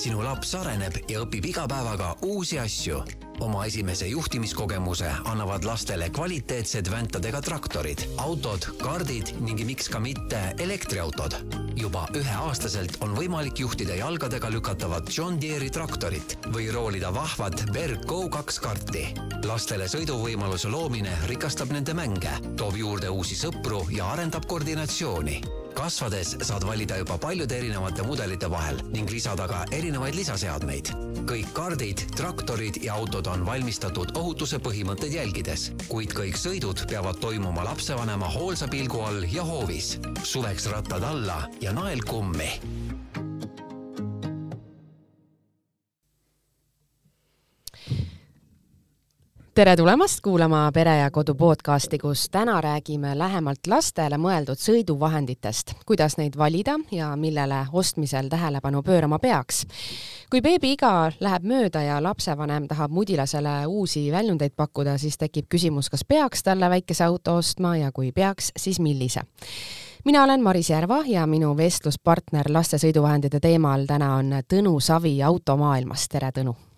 sinu laps areneb ja õpib iga päevaga uusi asju. oma esimese juhtimiskogemuse annavad lastele kvaliteetsed väntadega traktorid, autod, kardid ning miks ka mitte elektriautod. juba üheaastaselt on võimalik juhtida jalgadega lükatavat John Deere'i traktorit või roolida vahvat Berg Go2 karti. lastele sõiduvõimaluse loomine rikastab nende mänge, toob juurde uusi sõpru ja arendab koordinatsiooni kasvades saad valida juba paljude erinevate mudelite vahel ning lisada ka erinevaid lisaseadmeid. kõik kardid, traktorid ja autod on valmistatud ohutuse põhimõtteid jälgides, kuid kõik sõidud peavad toimuma lapsevanema hoolsa pilgu all ja hoovis. suveks rattad alla ja nael kummi tere tulemast kuulama Pere ja Kodu podcasti, kus täna räägime lähemalt lastele mõeldud sõiduvahenditest, kuidas neid valida ja millele ostmisel tähelepanu pöörama peaks. kui beebiiga läheb mööda ja lapsevanem tahab mudilasele uusi väljundeid pakkuda, siis tekib küsimus, kas peaks talle väikese auto ostma ja kui peaks, siis millise mina olen Maris Järva ja minu vestluspartner laste sõiduvahendite teemal täna on Tõnu Savi automaailmast, tere Tõnu!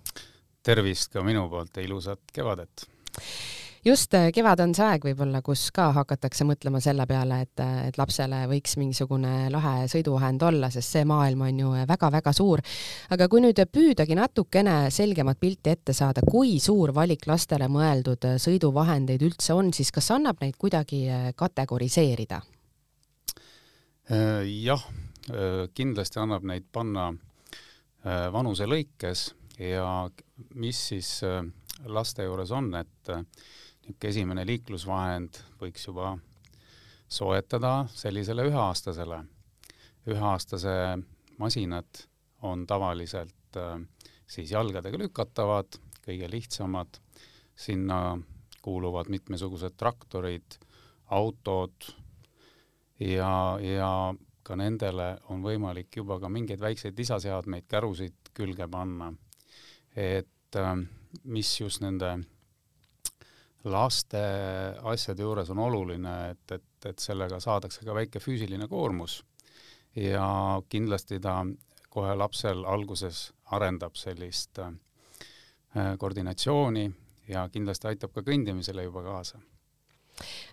Tervist ka minu poolt ja ilusat kevadet! just äh, kevad on see aeg võib-olla, kus ka hakatakse mõtlema selle peale, et, äh, et lapsele võiks mingisugune lahe sõiduvahend olla, sest see maailm on ju väga-väga suur. aga kui nüüd püüdagi natukene selgemat pilti ette saada, kui suur valik lastele mõeldud äh, sõiduvahendeid üldse on, siis kas annab neid kuidagi kategoriseerida? jah, kindlasti annab neid panna vanuse lõikes ja mis siis äh, laste juures on, et äh, niisugune esimene liiklusvahend võiks juba soetada sellisele üheaastasele. üheaastase masinad on tavaliselt äh, siis jalgadega lükatavad, kõige lihtsamad, sinna kuuluvad mitmesugused traktorid, autod ja, ja ka nendele on võimalik juba ka mingeid väikseid lisaseadmeid, kärusid külge panna et ähm, mis just nende laste asjade juures on oluline, et, et, et sellega saadakse ka väike füüsiline koormus. Ja kindlasti ta kohe lapsel alguses arendab sellist äh, koordinatsiooni ja kindlasti aitab ka kõndimisele juba kaasa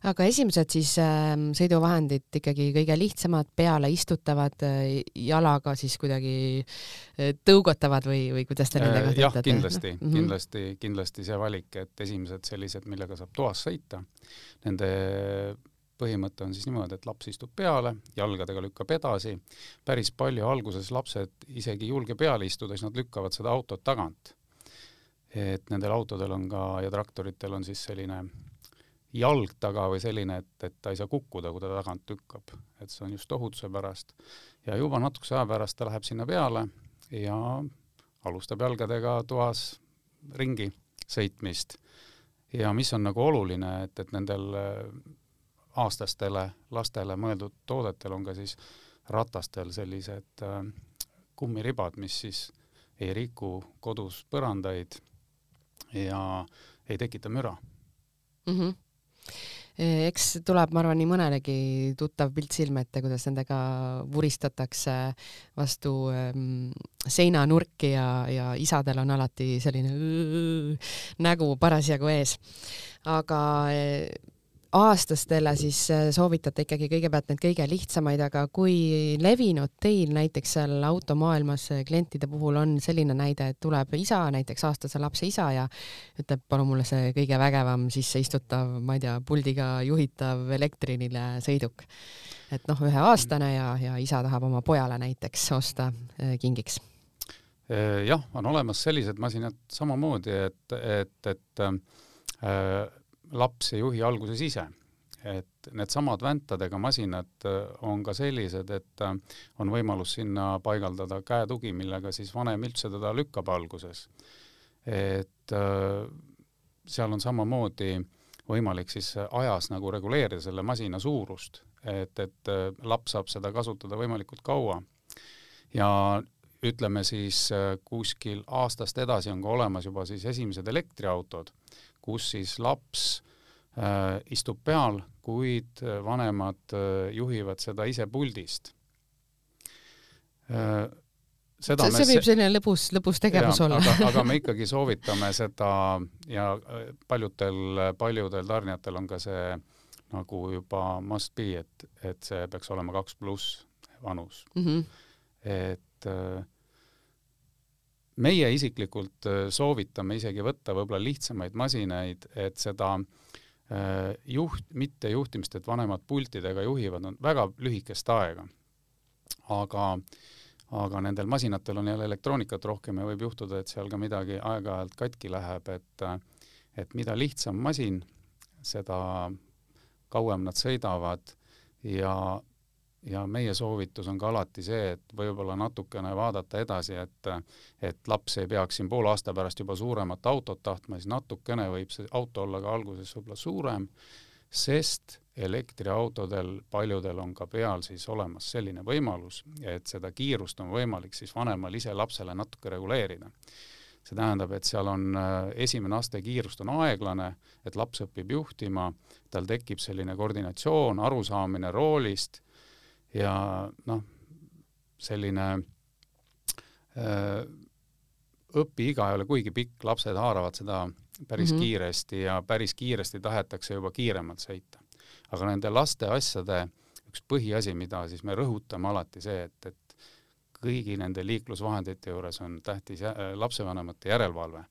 aga esimesed siis äh, sõiduvahendid ikkagi kõige lihtsamad, peale istutavad äh,, jalaga siis kuidagi äh, tõugatavad või, või kuidas te nendega äh, jah, kindlasti mm, -hmm. kindlasti, kindlasti see valik, et esimesed sellised, millega saab toas sõita, nende põhimõte on siis niimoodi, et laps istub peale, jalgadega lükkab edasi, päris palju alguses lapsed isegi ei julge peale istuda, siis nad lükkavad seda autot tagant. et nendel autodel on ka ja traktoritel on siis selline jalg taga või selline, et, et ta ei saa kukkuda, kui ta tagant lükkab. et see on just ohutuse pärast. ja juba natukese aja pärast ta läheb sinna peale ja alustab jalgadega toas ringi sõitmist. ja mis on nagu oluline, et, et nendel äh, aastastele lastele mõeldud toodetel on ka siis ratastel sellised äh, kummiribad, mis siis ei riku kodus põrandaid ja ei tekita müra mm. -hmm eks tuleb, ma arvan, nii mõnelegi tuttav pilt silme ette, kuidas nendega vuristatakse vastu ähm, seinanurki ja, ja isadel on alati selline nägu parasjagu ees. aga aastastele siis äh, soovitate ikkagi kõigepealt need kõige lihtsamaid, aga kui levinud teil näiteks seal automaailmas äh, klientide puhul on selline näide, et tuleb isa, näiteks aastase lapse isa ja ütleb, palun mulle see kõige vägevam sisseistutav, ma ei tea, puldiga juhitav elektriline sõiduk. et noh, üheaastane ja, ja isa tahab oma pojale näiteks osta äh, kingiks jah, on olemas sellised masinad samamoodi, et, et, et äh, laps ei juhi alguses ise. et needsamad väntadega masinad äh, on ka sellised, et äh, on võimalus sinna paigaldada käetugi, millega siis vanem üldse teda lükkab alguses. et äh, seal on samamoodi võimalik siis ajas nagu reguleerida selle masina suurust, et, et laps saab seda kasutada võimalikult kaua. ja ütleme siis kuskil aastast edasi on ka olemas juba siis esimesed elektriautod, kus siis laps äh, istub peal, kuid äh, vanemad äh, juhivad seda ise puldist äh,. seda see, see võib selline lõbus, lõbus tegevus ja, olla aga, aga me ikkagi soovitame seda ja äh, paljudel, paljudel tarnijatel on ka see nagu juba must be, et, et see peaks olema kaks pluss vanus mm. -hmm. et äh, meie isiklikult äh, soovitame isegi võtta võib-olla lihtsamaid masinaid, et seda juht, mitte juhtimist, et vanemad pultidega juhivad, on väga lühikest aega. aga äh, aga nendel masinatel on jälle elektroonikat rohkem ja võib juhtuda, et seal ka midagi aeg-ajalt katki läheb, et et mida lihtsam masin, seda kauem nad sõidavad ja, ja meie soovitus on ka alati see, et võib-olla natukene vaadata edasi, et et laps ei peaks siin poole aasta pärast juba suuremat autot tahtma, siis natukene võib see auto olla ka alguses võib-olla suurem, sest elektriautodel paljudel on ka peal siis olemas selline võimalus, et seda kiirust on võimalik siis vanemal ise lapsele natuke reguleerida. see tähendab, et seal on esimene aste kiirust on aeglane, et laps õpib juhtima, tal tekib selline koordinatsioon, arusaamine roolist ja noh, selline öö, äh, õpiiga ei ole kuigi pikk, lapsed haaravad seda päris mm -hmm. kiiresti ja päris kiiresti tahetakse juba kiiremalt sõita aga nende laste asjade üks põhiasi, mida siis me rõhutame alati see, et, et kõigi nende liiklusvahendite juures on tähtis jä, lapsevanemate järelevalve.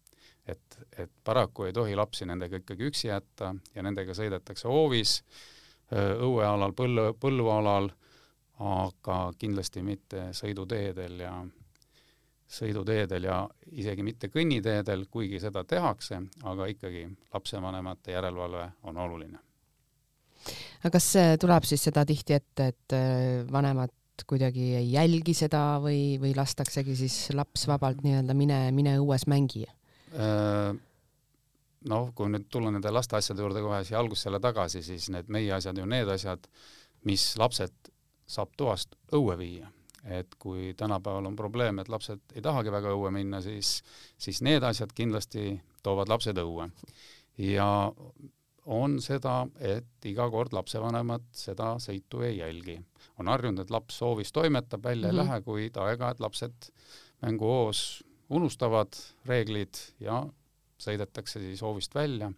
et, et paraku ei tohi lapsi nendega ikkagi üksi jätta ja nendega sõidetakse hoovis, õuealal, põllu, põllualal, aga kindlasti mitte sõiduteedel ja sõiduteedel ja isegi mitte kõnniteedel, kuigi seda tehakse, aga ikkagi lapsevanemate järelevalve on oluline aga kas tuleb siis seda tihti ette, et äh, vanemad kuidagi ei jälgi seda või, või lastaksegi siis laps vabalt nii-öelda mine, mine õues mängi? Äh, noh, kui nüüd tulla nende laste asjade juurde kohe siia algusele tagasi, siis need meie asjad ju need asjad, mis lapsed saab toast õue viia. et kui tänapäeval on probleem, et lapsed ei tahagi väga õue minna, siis, siis need asjad kindlasti toovad lapsed õue. ja on seda, et iga kord lapsevanemad seda sõitu ei jälgi. on harjunud, et laps soovis toimetab, välja mm -hmm. ei mhm. lähe, kuid aeg-ajalt lapsed mänguhoos unustavad reeglid ja sõidetakse siis hoovist välja.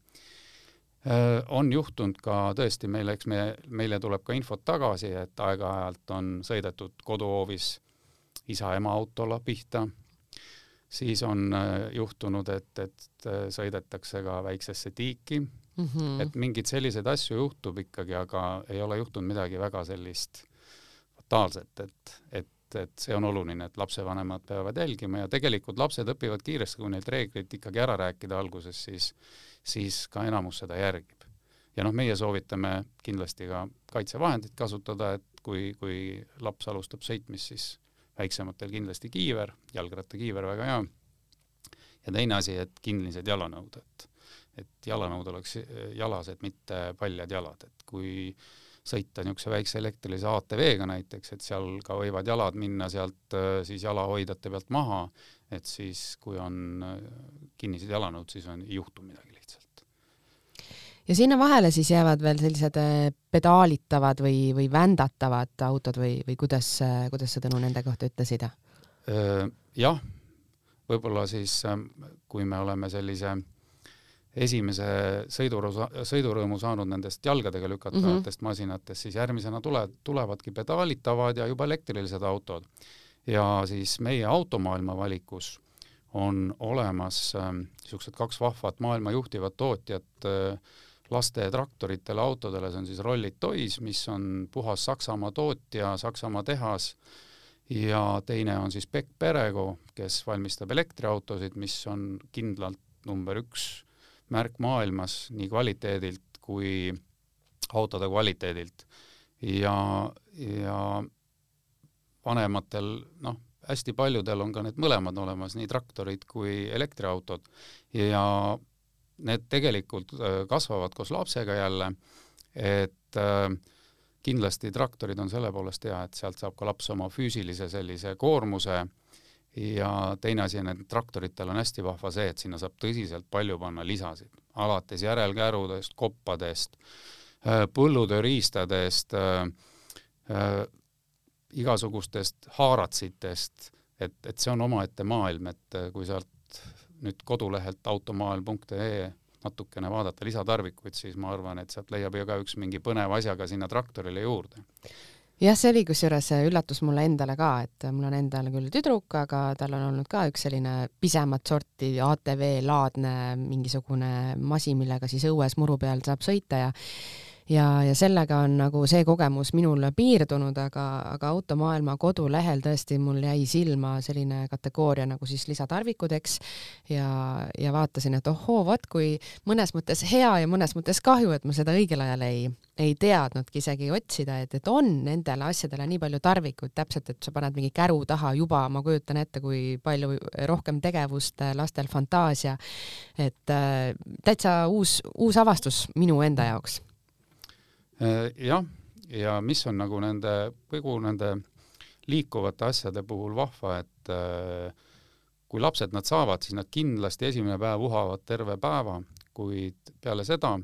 On juhtunud ka tõesti meile, eks me, meile tuleb ka infot tagasi, et aeg-ajalt on sõidetud koduhoovis isa-ema autole pihta, siis on juhtunud, et, et sõidetakse ka väiksesse tiiki mm. -hmm. et mingeid selliseid asju juhtub ikkagi, aga ei ole juhtunud midagi väga sellist fataalset, et, et, et see on oluline, et lapsevanemad peavad jälgima ja tegelikult lapsed õpivad kiiresti, kui neid reegleid ikkagi ära rääkida alguses, siis, siis ka enamus seda järgib. ja noh, meie soovitame kindlasti ka kaitsevahendit kasutada, et kui, kui laps alustab sõitmist, siis väiksematel kindlasti kiiver, jalgrattakiiver väga hea, ja teine asi, et kinnised jalanõud, et et jalanõud oleks jalased, mitte paljad jalad, et kui sõita niisuguse väikse elektrilise ATV-ga näiteks, et seal ka võivad jalad minna sealt äh, siis jalahoidjate pealt maha, et siis kui on äh, kinnised jalanõud, siis on, ei juhtu midagi lihtsalt. ja sinna vahele siis jäävad veel sellised äh, pedaalitavad või, või vändatavad autod või, või kuidas, kuidas sa Tõnu nende kohta ütlesid? jah, võib-olla siis kui me oleme sellise äh, esimese sõidurõõmu, sõidurõõmu saanud nendest jalgadega lükatavatest mm -hmm. masinatest, siis järgmisena tule, tulevadki pedaalitavad ja juba elektrilised autod. ja siis meie automaailma valikus on olemas niisugused äh, kaks vahvat maailma juhtivat tootjat äh, laste traktoritele, autodele, see on siis Rollit Toys, mis on puhas Saksamaa tootja, Saksamaa tehas, ja teine on siis Beck Perego, kes valmistab elektriautosid, mis on kindlalt number üks märk maailmas nii kvaliteedilt kui autode kvaliteedilt. Ja, ja vanematel noh, hästi paljudel on ka need mõlemad olemas, nii traktorid kui elektriautod. Ja need tegelikult äh, kasvavad koos lapsega jälle, et äh, kindlasti traktorid on selle poolest hea, et sealt saab ka laps oma füüsilise sellise koormuse äh, ja teine asi on, et traktoritel on hästi vahva see, et sinna saab tõsiselt palju panna lisasid, alates järelkärudest, koppadest, äh, põllutööriistadest äh,, äh, igasugustest haaratsitest, et, et see on omaette maailm, et kui sealt nüüd kodulehelt automaailm.ee natukene vaadata lisatarvikuid, siis ma arvan, et sealt leiab igaüks mingi põneva asja ka sinna traktorile juurde jah, see oli kusjuures üllatus mulle endale ka, et mul on endal küll tüdruk, aga tal on olnud ka üks selline pisemat sorti ATV-laadne mingisugune masin, millega siis õues muru peal saab sõita ja ja, ja sellega on nagu see kogemus minul piirdunud, aga, aga automaailma kodulehel tõesti mul jäi silma selline kategooria nagu siis lisatarvikud, eks, ja, ja vaatasin, et ohoo, vot kui mõnes mõttes hea ja mõnes mõttes kahju, et ma seda õigel ajal ei, ei teadnudki isegi otsida, et, et on nendele asjadele nii palju tarvikuid. Täpselt, et sa paned mingi käru taha juba, ma kujutan ette, kui palju rohkem tegevust lastel fantaasia, et äh, täitsa uus, uus avastus minu enda jaoks. Äh, jah, ja mis on nagu nende, kõigu nende liikuvate asjade puhul vahva, et äh, kui lapsed nad saavad, siis nad kindlasti esimene päev uhavad terve päeva, kuid peale seda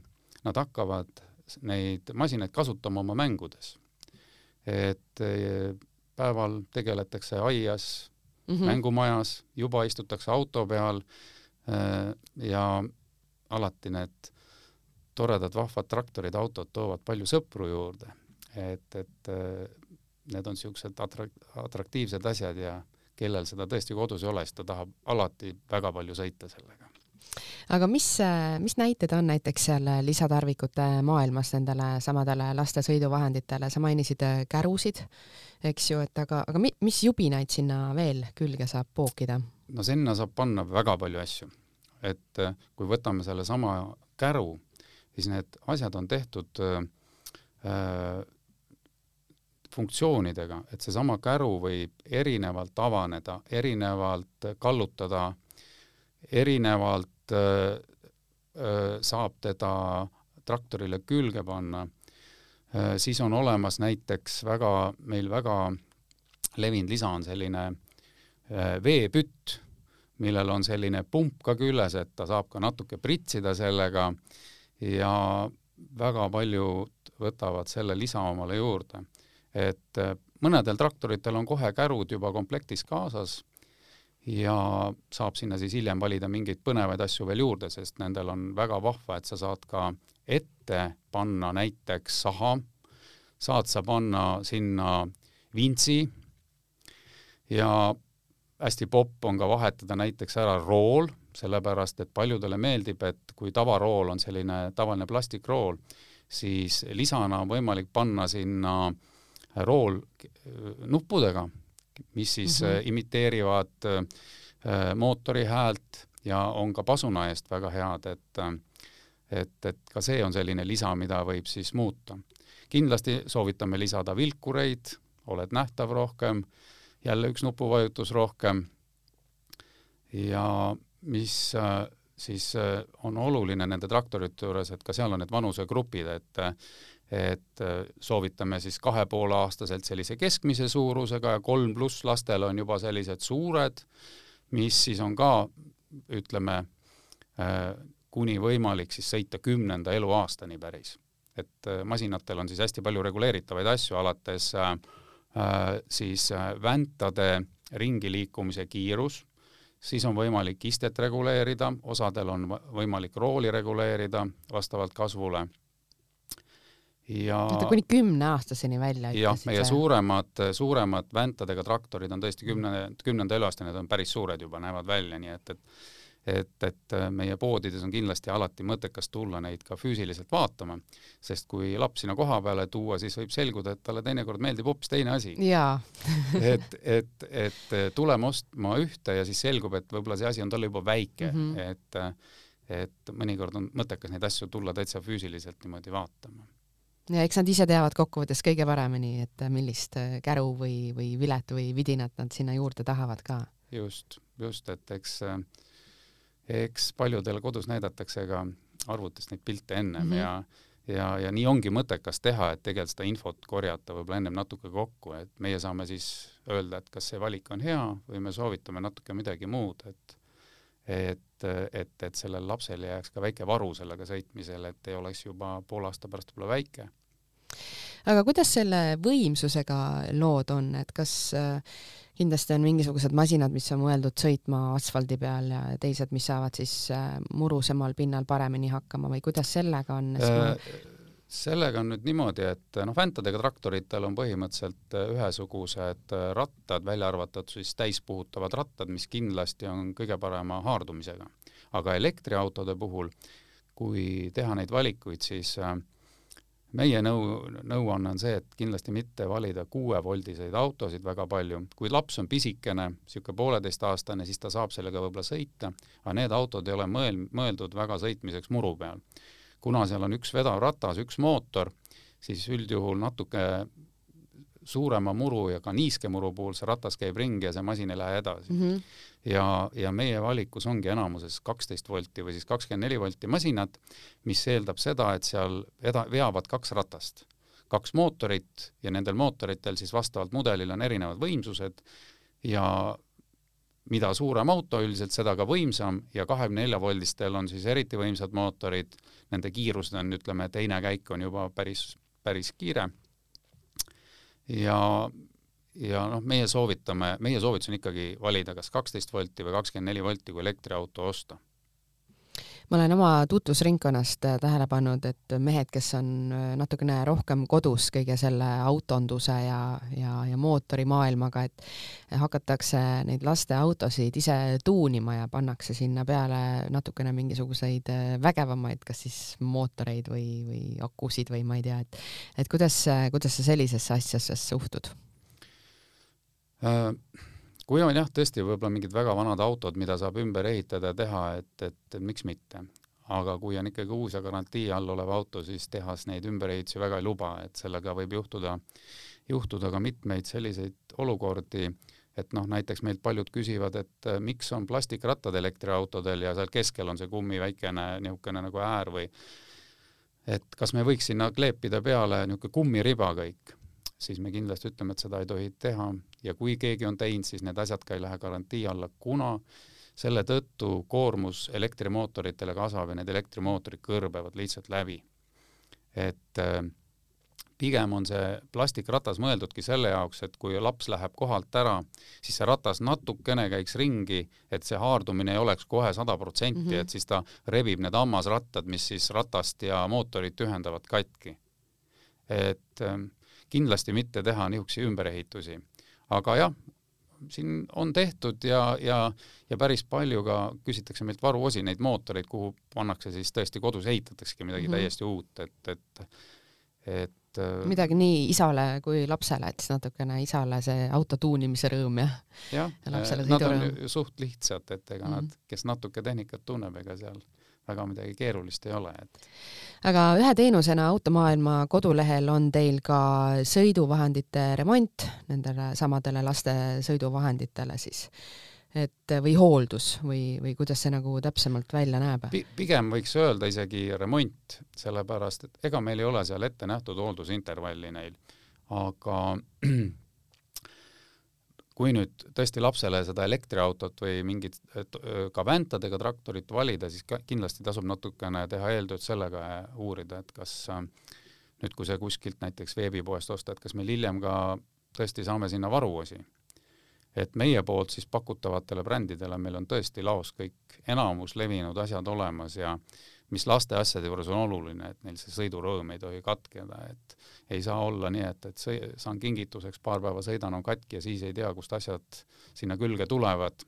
nad hakkavad neid masinaid kasutama oma mängudes. et äh, päeval tegeletakse aias mm, -hmm. mängumajas, juba istutakse auto peal ja alati need toredad vahvad traktorid, autod toovad palju sõpru juurde. et, et äh, need on niisugused atrak-, atraktiivsed asjad ja kellel seda tõesti kodus ei ole, siis ta tahab alati väga palju sõita sellega. aga mis, mis näited on näiteks seal lisatarvikute maailmas nendele samadele laste sõiduvahenditele, sa mainisid äh, kärusid, eks ju, et aga, aga mi, mis jubinaid sinna veel külge saab pookida? no sinna saab panna väga palju asju. et äh, kui võtame sellesama käru, siis need asjad on tehtud äh, äh, funktsioonidega, et seesama käru võib erinevalt avaneda, erinevalt kallutada, erinevalt äh, äh, saab teda traktorile külge panna. Äh,, siis on olemas näiteks väga, meil väga levinud lisa on selline äh, veepütt, millel on selline pump ka küljes, et ta saab ka natuke pritsida sellega. äh, ja väga paljud võtavad selle lisa omale juurde. et äh, mõnedel traktoritel on kohe kärud juba komplektis kaasas ja saab sinna siis hiljem valida mingeid põnevaid asju veel juurde, sest nendel on väga vahva, et sa saad ka ette panna näiteks saha, saad sa panna sinna vintsi ja hästi popp on ka vahetada näiteks ära rool sellepärast et paljudele meeldib, et kui tavarool on selline tavaline plastikrool, siis lisana on võimalik panna sinna rool nuppudega, mis siis mm -hmm. imiteerivad äh, mootori häält ja on ka pasuna eest väga head, et et, et ka see on selline lisa, mida võib siis muuta. kindlasti soovitame lisada vilkureid, oled nähtav rohkem, jälle üks nupuvajutus rohkem ja mis äh, siis äh, on oluline nende traktorite juures, et ka seal on need vanusegrupid, et et äh, soovitame siis kahe poole aastaselt sellise keskmise suurusega ja kolm pluss lastel on juba sellised suured, mis siis on ka ütleme, kuni võimalik siis sõita kümnenda eluaastani päris. et masinatel on siis hästi palju reguleeritavaid asju, alates siis väntade ringi liikumise kiirus siis on võimalik istet reguleerida, osadel on võimalik rooli reguleerida vastavalt kasvule ja kuni kümneaastaseni välja jah, meie see. suuremad, suuremad väntadega traktorid on tõesti kümne, kümnenda eluaastani, need on päris suured juba, näevad välja, nii et, et et, et äh, meie poodides on kindlasti alati mõttekas tulla neid ka füüsiliselt vaatama, sest kui laps sinna koha peale tuua, siis võib selguda, et talle teinekord meeldib hoopis teine asi. et, et, et tuleme ostma ühte ja siis selgub, et võib-olla see asi on talle juba väike mm, -hmm. et et mõnikord on mõttekas neid asju tulla täitsa füüsiliselt niimoodi vaatama ja eks nad ise teavad kokkuvõttes kõige paremini, et millist käru või, või vilet või vidinat nad sinna juurde tahavad ka. just, just, et eks äh, eks paljudel kodus näidatakse ka arvutist neid pilte ennem mm -hmm. ja ja, ja nii ongi mõttekas teha, et tegelikult seda infot korjata võib-olla ennem natuke kokku, et meie saame siis öelda, et kas see valik on hea või me soovitame natuke midagi muud, et et, et, et sellel lapsel jääks ka väike varu sellega sõitmisel, et ei oleks juba poole aasta pärast võib-olla väike aga kuidas selle võimsusega lood on, et kas äh, kindlasti on mingisugused masinad, mis on mõeldud sõitma asfaldi peal ja teised, mis saavad siis äh, murusemal pinnal paremini hakkama või kuidas sellega on äh,? sellega on nüüd niimoodi, et noh, väntadega traktoritel on põhimõtteliselt äh, ühesugused rattad, välja arvatud siis täispuhutavad rattad, mis kindlasti on kõige parema haardumisega. aga elektriautode puhul, kui teha neid valikuid, siis äh, meie nõu, nõuanne on see, et kindlasti mitte valida kuuevoldiseid autosid väga palju. kui laps on pisikene, niisugune pooleteistaastane, siis ta saab sellega võib-olla sõita, aga need autod ei ole mõel-, mõeldud väga sõitmiseks muru peal. kuna seal on üks vedav ratas, üks mootor, siis üldjuhul natuke suurema muru ja ka niiske muru puhul see ratas käib ringi ja see masin ei lähe edasi mm. -hmm. ja, ja meie valikus ongi enamuses kaksteist volti või siis kakskümmend neli volti masinad, mis eeldab seda, et seal eda-, veavad kaks ratast, kaks mootorit ja nendel mootoritel siis vastavalt mudelile on erinevad võimsused ja mida suurem auto üldiselt, seda ka võimsam ja kahekümne nelja voldistel on siis eriti võimsad mootorid, nende kiirused on, ütleme, teine käik on juba päris, päris kiire ja, ja noh, meie soovitame, meie soovitus on ikkagi valida kas kaksteist volti või kakskümmend neli volti, kui elektriauto osta ma olen oma tutvusringkonnast äh, tähele pannud, et mehed, kes on äh, natukene rohkem kodus kõige selle autonduse ja, ja, ja mootorimaailmaga, et hakatakse neid lasteautosid ise tuunima ja pannakse sinna peale natukene mingisuguseid äh, vägevamaid, kas siis mootoreid või, või akusid või ma ei tea, et et kuidas, kuidas sa sellisesse asjasse suhtud äh.? Kui on jah, tõesti võib-olla mingid väga vanad autod, mida saab ümber ehitada ja teha, et, et, miks mitte. aga kui on ikkagi uus ja garantii all olev auto, siis tehas neid ümberehitusi väga ei luba, et sellega võib juhtuda, juhtuda ka mitmeid selliseid olukordi, et noh, näiteks meilt paljud küsivad, et äh, miks on plastikrattad elektriautodel ja seal keskel on see kummi väikene niisugune nagu äär või et kas me võiks sinna kleepida peale niisugune kummiriba kõik siis me kindlasti ütleme, et seda ei tohi teha ja kui keegi on teinud, siis need asjad ka ei lähe garantii alla, kuna selle tõttu koormus elektrimootoritele kasvab ja need elektrimootorid kõrbevad lihtsalt läbi. et äh, pigem on see plastikratas mõeldudki selle jaoks, et kui laps läheb kohalt ära, siis see ratas natukene käiks ringi, et see haardumine ei oleks kohe sada protsenti, mhm. et siis ta rebib need hammasrattad, mis siis ratast ja mootorit ühendavad katki. et äh, kindlasti mitte teha niisuguseid ümberehitusi. Aga jah, siin on tehtud ja, ja, ja päris palju ka küsitakse meilt varuosi, neid mootoreid, kuhu pannakse siis tõesti kodus ehitataksegi midagi mm -hmm. täiesti uut, et, et et äh, midagi nii isale kui lapsele, et siis natukene isale see auto tuunimise rõõm ja jah, nad on suht lihtsad, et ega mm -hmm. nad, kes natuke tehnikat tunneb, ega seal väga midagi keerulist ei ole, et aga ühe teenusena Automaailma kodulehel on teil ka sõiduvahendite remont nendele samadele laste sõiduvahenditele siis, et või hooldus või, või kuidas see nagu täpsemalt välja näeb P? pigem võiks öelda isegi remont, sellepärast et ega meil ei ole seal ette nähtud hooldusintervalli neil, aga kui nüüd tõesti lapsele seda elektriautot või mingit ka väntadega traktorit valida, siis kindlasti tasub natukene teha eeltööd sellega ja uurida, et kas nüüd, kui see kuskilt näiteks veebipoest osta, et kas meil hiljem ka tõesti saame sinna varuosi. et meie poolt siis pakutavatele brändidele meil on tõesti laos kõik enamus levinud asjad olemas ja mis laste asjade juures on oluline, et neil see sõidurõõm ei tohi katkeda, et ei saa olla nii, et, et sõi, saan kingituseks, paar päeva sõidan, on katki ja siis ei tea, kust asjad sinna külge tulevad.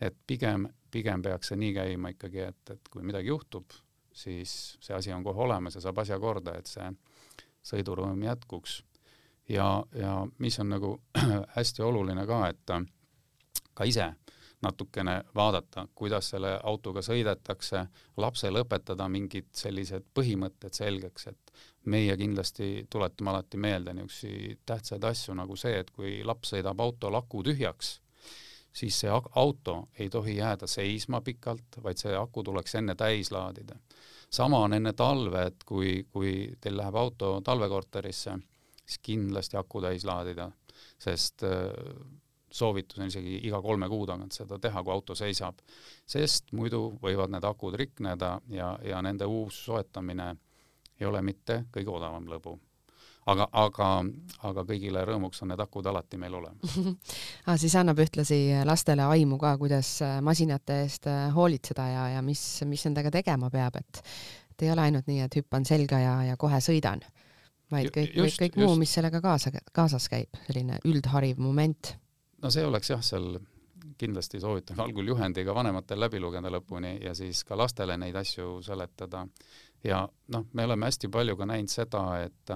et pigem, pigem peaks see nii käima ikkagi, et, et kui midagi juhtub, siis see asi on kohe olemas ja saab asja korda, et see sõidurõõm jätkuks. ja, ja mis on nagu hästi oluline ka, et ka ise natukene vaadata, kuidas selle autoga sõidetakse, lapsele õpetada mingid sellised põhimõtted selgeks, et meie kindlasti tuletame alati meelde niisuguseid tähtsaid asju nagu see, et kui laps sõidab autol aku tühjaks, siis see auto ei tohi jääda seisma pikalt, vaid see aku tuleks enne täis laadida. sama on enne talve, et kui, kui teil läheb auto talvekorterisse, siis kindlasti aku täis laadida, sest soovitus on isegi iga kolme kuu tagant seda teha, kui auto seisab, sest muidu võivad need akud rikneda ja, ja nende uus soetamine ei ole mitte kõige odavam lõbu. aga, aga, aga kõigile rõõmuks on need akud alati meil olemas ah,. siis annab ühtlasi lastele aimu ka, kuidas masinate eest hoolitseda ja, ja mis, mis nendega tegema peab, et et ei ole ainult nii, et hüppan selga ja, ja kohe sõidan, vaid kõik, kõik, kõik muu, mis sellega kaasa, kaasas käib, selline üldhariv moment. No see oleks jah, seal kindlasti soovitan algul juhendiga vanematel läbi lugeda lõpuni ja siis ka lastele neid asju seletada. ja noh, me oleme hästi palju ka näinud seda, et,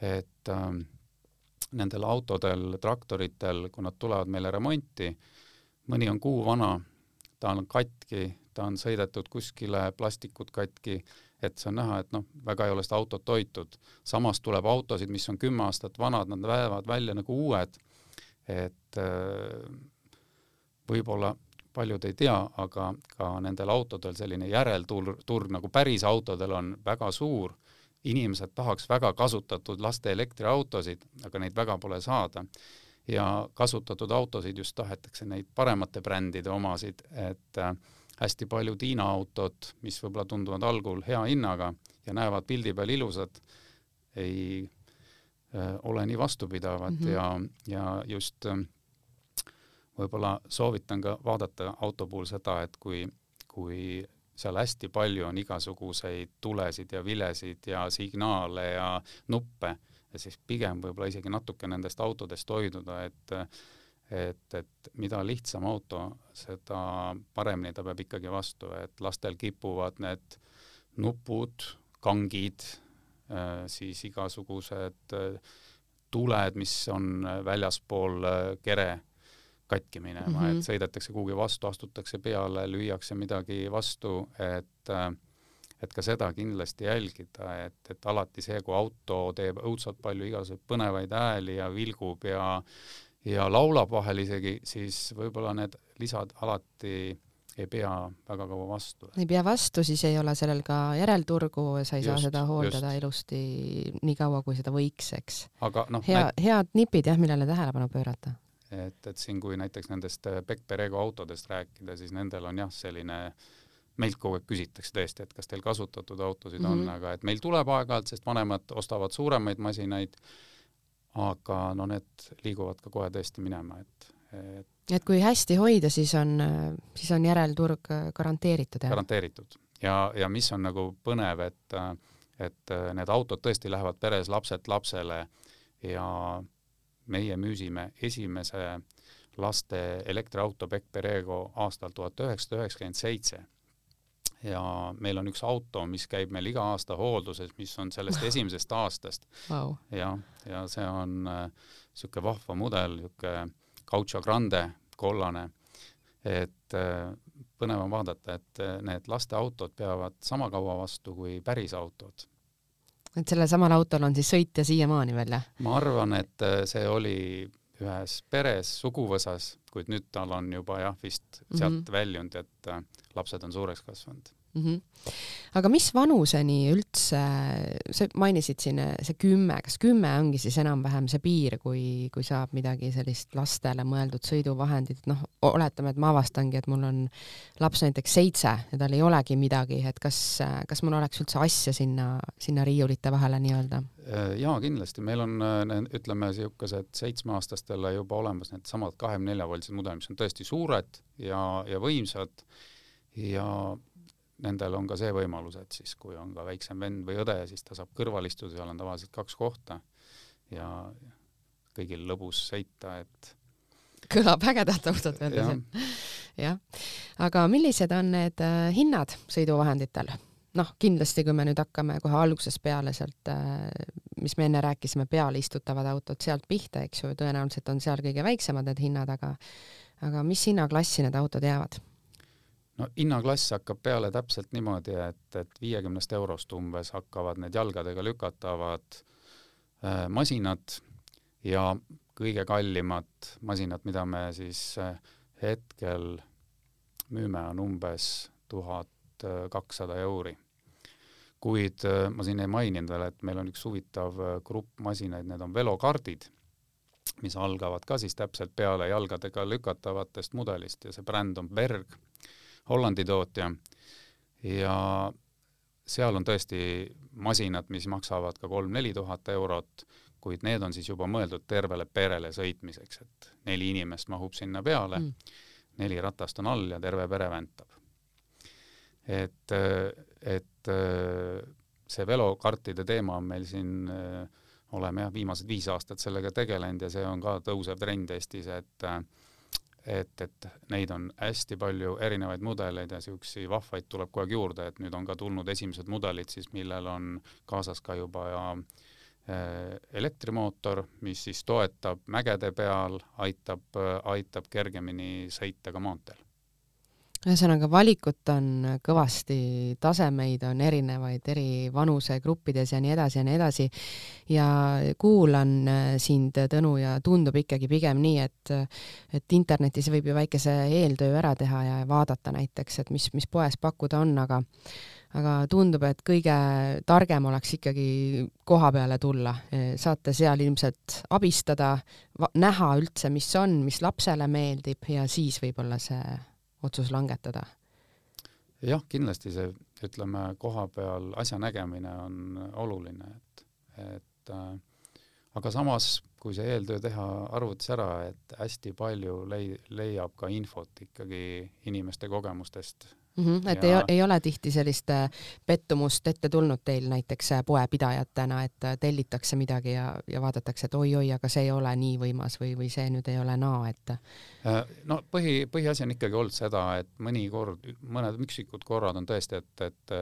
et äh, nendel autodel, traktoritel, kui nad tulevad meile remonti, mõni on kuu vana, ta on katki, ta on sõidetud kuskile, plastikud katki, et see on näha, et noh, väga ei ole seda autot hoitud. samas tuleb autosid, mis on kümme aastat vanad, nad näevad välja nagu uued, et äh, võib-olla paljud ei tea, aga ka nendel autodel selline järelturg, turg nagu päris autodel on väga suur, inimesed tahaks väga kasutatud laste elektriautosid, aga neid väga pole saada. ja kasutatud autosid just tahetakse neid paremate brändide omasid, et äh, hästi paljud Hiina autod, mis võib-olla tunduvad algul hea hinnaga ja näevad pildi peal ilusad, ei äh, ole nii vastupidavad mm -hmm. ja, ja just äh, võib-olla soovitan ka vaadata auto puhul seda, et kui, kui seal hästi palju on igasuguseid tulesid ja vilesid ja signaale ja nuppe, siis pigem võib-olla isegi natuke nendest autodest hoiduda, et et, et mida lihtsam auto, seda paremini ta peab ikkagi vastu, et lastel kipuvad need nupud, kangid, äh, siis igasugused äh, tuled, mis on väljaspool äh, kere katki minema mm, -hmm. et mhm. sõidetakse kuhugi vastu, astutakse peale, lüüakse midagi vastu, et et ka seda kindlasti jälgida, et, et alati see, kui auto teeb õudselt palju igasuguseid põnevaid hääli ja vilgub ja ja laulab vahel isegi, siis võib-olla need lisad alati ei pea väga kaua vastu. ei pea vastu, siis ei ole sellel ka järelturgu, sa ei just, saa seda hooldada just. ilusti nii kaua, kui seda võiks, eks. aga noh, hea näit..., head nipid jah, millele tähelepanu pöörata et, et siin, kui näiteks nendest äh, Beck Perego autodest rääkida, siis nendel on jah, selline meilt kogu aeg küsitakse tõesti, et kas teil kasutatud autosid mm -hmm. on, mhm. aga et meil tuleb aeg-ajalt, sest vanemad ostavad suuremaid masinaid, aga no need liiguvad ka kohe tõesti minema, et, et et kui hästi hoida, siis on, siis on järelturg garanteeritud, jah? garanteeritud. ja, ja mis on nagu põnev, et et need autod tõesti lähevad peres lapselt lapsele ja meie müüsime esimese laste elektriauto Beck Perego aastal tuhat üheksasada üheksakümmend seitse. ja meil on üks auto, mis käib meil iga aasta hoolduses, mis on sellest esimesest aastast. Wow.. ja, ja see on niisugune äh, vahva mudel, niisugune Gaucho Grande, kollane, et äh, põnev on vaadata, et äh, need lasteautod peavad sama kaua vastu kui päris autod et sellel samal autol on siis sõitja siiamaani veel, jah? ma arvan, et äh, see oli ühes peres, suguvõsas, kuid nüüd tal on juba jah, vist sealt mm -hmm. väljunud, et äh, lapsed on suureks kasvanud mm. -hmm. aga mis vanuseni üldse, sa mainisid siin see kümme, kas kümme ongi siis enam-vähem see piir, kui, kui saab midagi sellist lastele mõeldud sõiduvahendit, noh, oletame, et ma avastangi, et mul on laps näiteks seitse ja tal ei olegi midagi, et kas, kas mul oleks üldse asja sinna, sinna riiulite vahele nii-öelda? jaa, kindlasti, meil on ütleme, niisugused seitsmeaastastele juba olemas needsamad kahekümne nelja voltsed mudelid, mis on tõesti suured ja, ja võimsad ja nendel on ka see võimalus, et siis kui on ka väiksem vend või õde, siis ta saab kõrval istuda, seal on tavaliselt kaks kohta ja kõigil lõbus sõita, et kõlab ägedat autot veel ja.. jah, aga millised on need äh, hinnad sõiduvahenditel? noh, kindlasti, kui me nüüd hakkame kohe algusest peale sealt, äh, mis me enne rääkisime, peale istutavad autod sealt pihta, eks ju, tõenäoliselt on seal kõige väiksemad need hinnad, aga aga mis hinnaklassi need autod jäävad? No hinnaklass hakkab peale täpselt niimoodi, et, et viiekümnest eurost umbes hakkavad need jalgadega lükatavad äh, masinad ja kõige kallimad masinad, mida me siis äh, hetkel müüme, on umbes tuhat kakssada euri. kuid äh, ma siin ei maininud veel, et meil on üks huvitav äh, grupp masinaid, need on velokardid, mis algavad ka siis täpselt peale jalgadega lükatavatest mudelist ja see bränd on Berg Hollandi tootja ja seal on tõesti masinad, mis maksavad ka kolm-neli tuhat eurot, kuid need on siis juba mõeldud tervele perele sõitmiseks, et neli inimest mahub sinna peale mm., neli ratast on all ja terve pere väntab. et, et see velokartide teema on meil siin, oleme jah, viimased viis aastat sellega tegelenud ja see on ka tõusev trend Eestis, et et, et neid on hästi palju erinevaid mudeleid ja niisuguseid vahvaid tuleb kogu aeg juurde, et nüüd on ka tulnud esimesed mudelid siis, millel on kaasas ka juba ja äh, elektrimootor, mis siis toetab mägede peal, aitab, aitab kergemini sõita ka maanteel ühesõnaga, valikut on kõvasti, tasemeid on erinevaid eri vanusegruppides ja nii edasi ja nii edasi. ja kuulan äh, sind, Tõnu, ja tundub ikkagi pigem nii, et, et internetis võib ju väikese eeltöö ära teha ja vaadata näiteks, et mis, mis poes pakkuda on, aga aga tundub, et kõige targem oleks ikkagi koha peale tulla, saate seal ilmselt abistada, näha üldse, mis on, mis lapsele meeldib ja siis võib-olla see otsus langetada? jah, kindlasti see, ütleme, koha peal asja nägemine on oluline, et, et äh, aga samas, kui see eeltöö teha arvutis ära, et hästi palju lei-, leiab ka infot ikkagi inimeste kogemustest mm. -hmm, et ja... ei, ei ole tihti sellist äh, pettumust ette tulnud teil näiteks äh, poepidajatena, et äh, tellitakse midagi ja, ja vaadatakse, et oi-oi, aga see ei ole nii võimas või, või see nüüd ei ole naa, et no põhi, põhiasi on ikkagi olnud seda, et mõnikord, mõned üksikud korrad on tõesti, et, et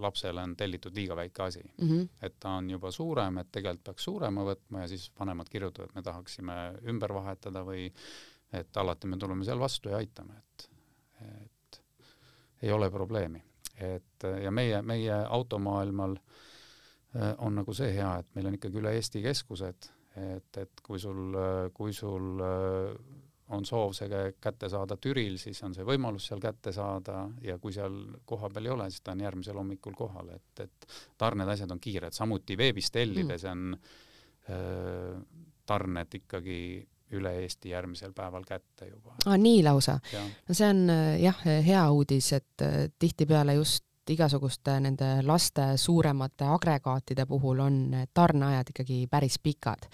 lapsele on tellitud liiga väike asi mm. -hmm. et ta on juba suurem, et tegelikult peaks suurema võtma ja siis vanemad kirjutavad, et me tahaksime ümber vahetada või et alati me tuleme seal vastu ja aitame, et, et ei ole probleemi. et ja meie, meie automaailmal äh, on nagu see hea, et meil on ikkagi üle Eesti keskused, et, et kui sul, kui sul äh, on soov see kätte saada Türil, siis on see võimalus seal kätte saada ja kui seal kohapeal ei ole, siis ta on järgmisel hommikul kohal, et, et tarned, asjad on kiired, samuti veebist tellides mm. on äh, tarned ikkagi üle Eesti järgmisel päeval kätte juba. aa, nii lausa? no see on äh, jah, hea uudis, et äh, tihtipeale just igasuguste nende laste suuremate agregaatide puhul on tarneajad ikkagi päris pikad.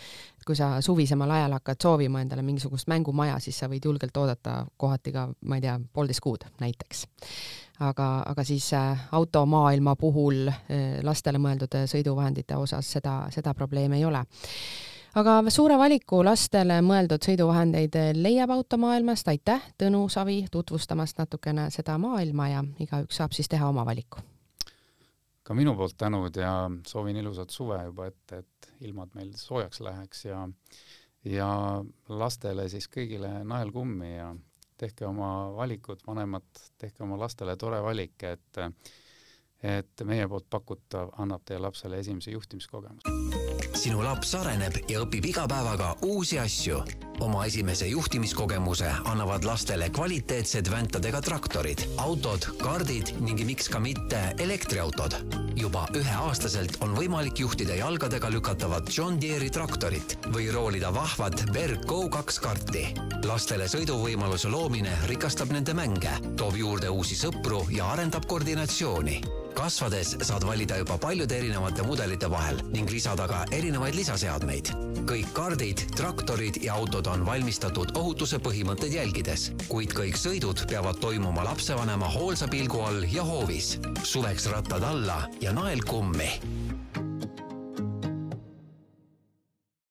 kui sa suvisemal ajal hakkad soovima endale mingisugust mängumaja, siis sa võid julgelt oodata kohati ka, ma ei tea, poolteist kuud näiteks. aga, aga siis äh, automaailma puhul lastele mõeldud sõiduvahendite osas seda, seda probleemi ei ole aga suure valiku lastele mõeldud sõiduvahendeid leiab automaailmast, aitäh, Tõnu Savi, tutvustamast natukene seda maailma ja igaüks saab siis teha oma valiku. ka minu poolt tänud ja soovin ilusat suve juba ette, et ilmad meil soojaks läheks ja ja lastele siis kõigile naelkummi ja tehke oma valikud, vanemad, tehke oma lastele tore valik, et et meie poolt pakutav annab teie lapsele esimese juhtimiskogemuse sinu laps areneb ja õpib iga päevaga uusi asju. oma esimese juhtimiskogemuse annavad lastele kvaliteetsed väntadega traktorid, autod, kardid ning miks ka mitte elektriautod. juba üheaastaselt on võimalik juhtida jalgadega lükatavat John Deere'i traktorit või roolida vahvat Berg Go2 karti. lastele sõiduvõimaluse loomine rikastab nende mänge, toob juurde uusi sõpru ja arendab koordinatsiooni kasvades saad valida juba paljude erinevate mudelite vahel ning lisada ka erinevaid lisaseadmeid. kõik kardid, traktorid ja autod on valmistatud ohutuse põhimõtteid jälgides, kuid kõik sõidud peavad toimuma lapsevanema hoolsa pilgu all ja hoovis. suveks rattad alla ja nael kummi